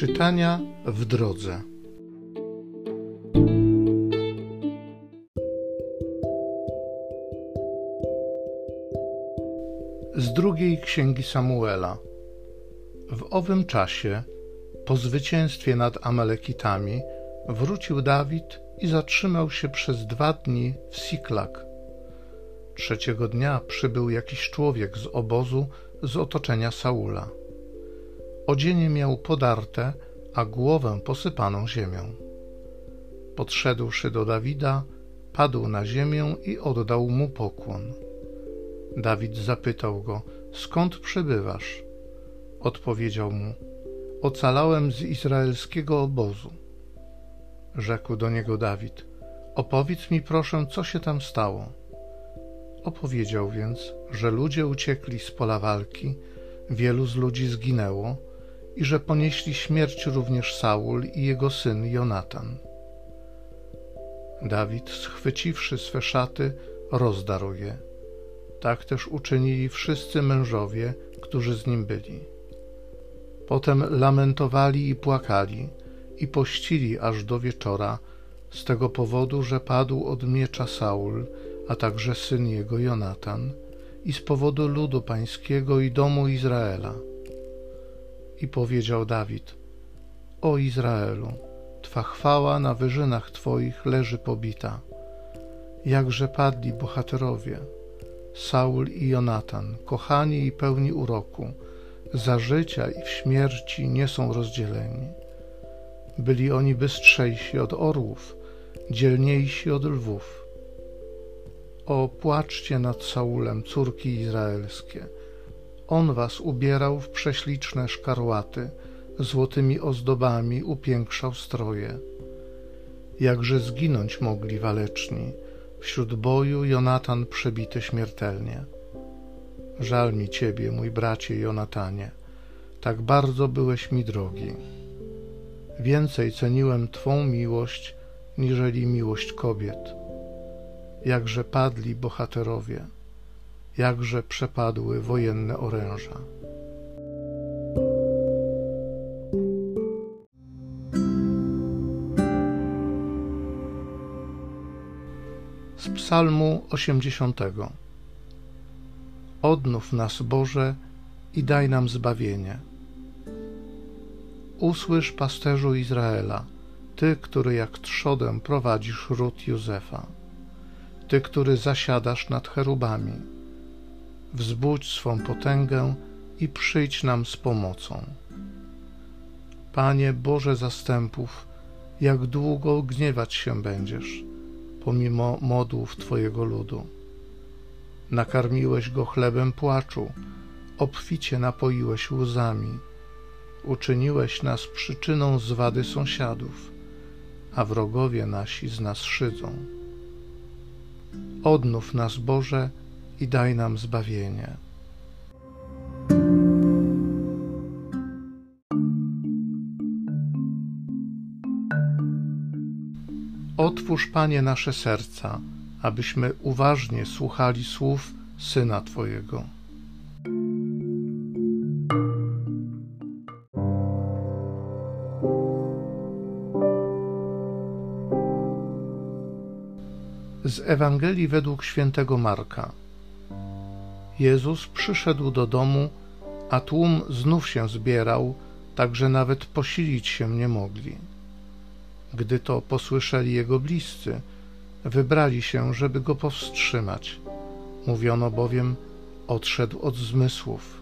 Czytania w drodze. Z drugiej księgi Samuela. W owym czasie, po zwycięstwie nad Amalekitami, wrócił Dawid i zatrzymał się przez dwa dni w Siklak. Trzeciego dnia przybył jakiś człowiek z obozu z otoczenia Saula. Odzienie miał podarte, a głowę posypaną ziemią. Podszedłszy do Dawida, padł na ziemię i oddał mu pokłon. Dawid zapytał go: Skąd przybywasz? Odpowiedział mu: Ocalałem z izraelskiego obozu. Rzekł do niego Dawid: Opowiedz mi proszę, co się tam stało. Opowiedział więc, że ludzie uciekli z pola walki, wielu z ludzi zginęło i że ponieśli śmierć również Saul i jego syn Jonatan. Dawid, schwyciwszy swe szaty, rozdarł je. Tak też uczynili wszyscy mężowie, którzy z nim byli. Potem lamentowali i płakali i pościli aż do wieczora, z tego powodu, że padł od miecza Saul, a także syn jego Jonatan, i z powodu ludu pańskiego i domu Izraela. I powiedział Dawid: O Izraelu, Twa chwała na wyżynach Twoich leży pobita. Jakże padli bohaterowie, Saul i Jonatan, kochani i pełni uroku, za życia i w śmierci nie są rozdzieleni. Byli oni bystrzejsi od orłów, dzielniejsi od lwów. O, płaczcie nad Saulem, córki izraelskie. On was ubierał w prześliczne szkarłaty, złotymi ozdobami upiększał stroje. Jakże zginąć mogli waleczni, wśród boju Jonatan przebity śmiertelnie. Żal mi ciebie, mój bracie Jonatanie, tak bardzo byłeś mi drogi. Więcej ceniłem Twą miłość, niżeli miłość kobiet. Jakże padli bohaterowie, jakże przepadły wojenne oręża. Z Psalmu 80. Odnów nas, Boże, i daj nam zbawienie. Usłysz, pasterzu Izraela, ty, który jak trzodem prowadzisz ród Józefa, ty, który zasiadasz nad cherubami. Wzbudź swą potęgę i przyjdź nam z pomocą. Panie Boże zastępów, jak długo gniewać się będziesz, pomimo modłów Twojego ludu. Nakarmiłeś go chlebem płaczu, obficie napoiłeś łzami, uczyniłeś nas przyczyną zwady sąsiadów, a wrogowie nasi z nas szydzą. Odnów nas, Boże, i daj nam zbawienie. Otwórz, Panie, nasze serca, abyśmy uważnie słuchali słów Syna Twojego. Z Ewangelii według świętego Marka. Jezus przyszedł do domu, a tłum znów się zbierał, tak że nawet posilić się nie mogli. Gdy to posłyszeli jego bliscy, wybrali się, żeby go powstrzymać. Mówiono bowiem, odszedł od zmysłów.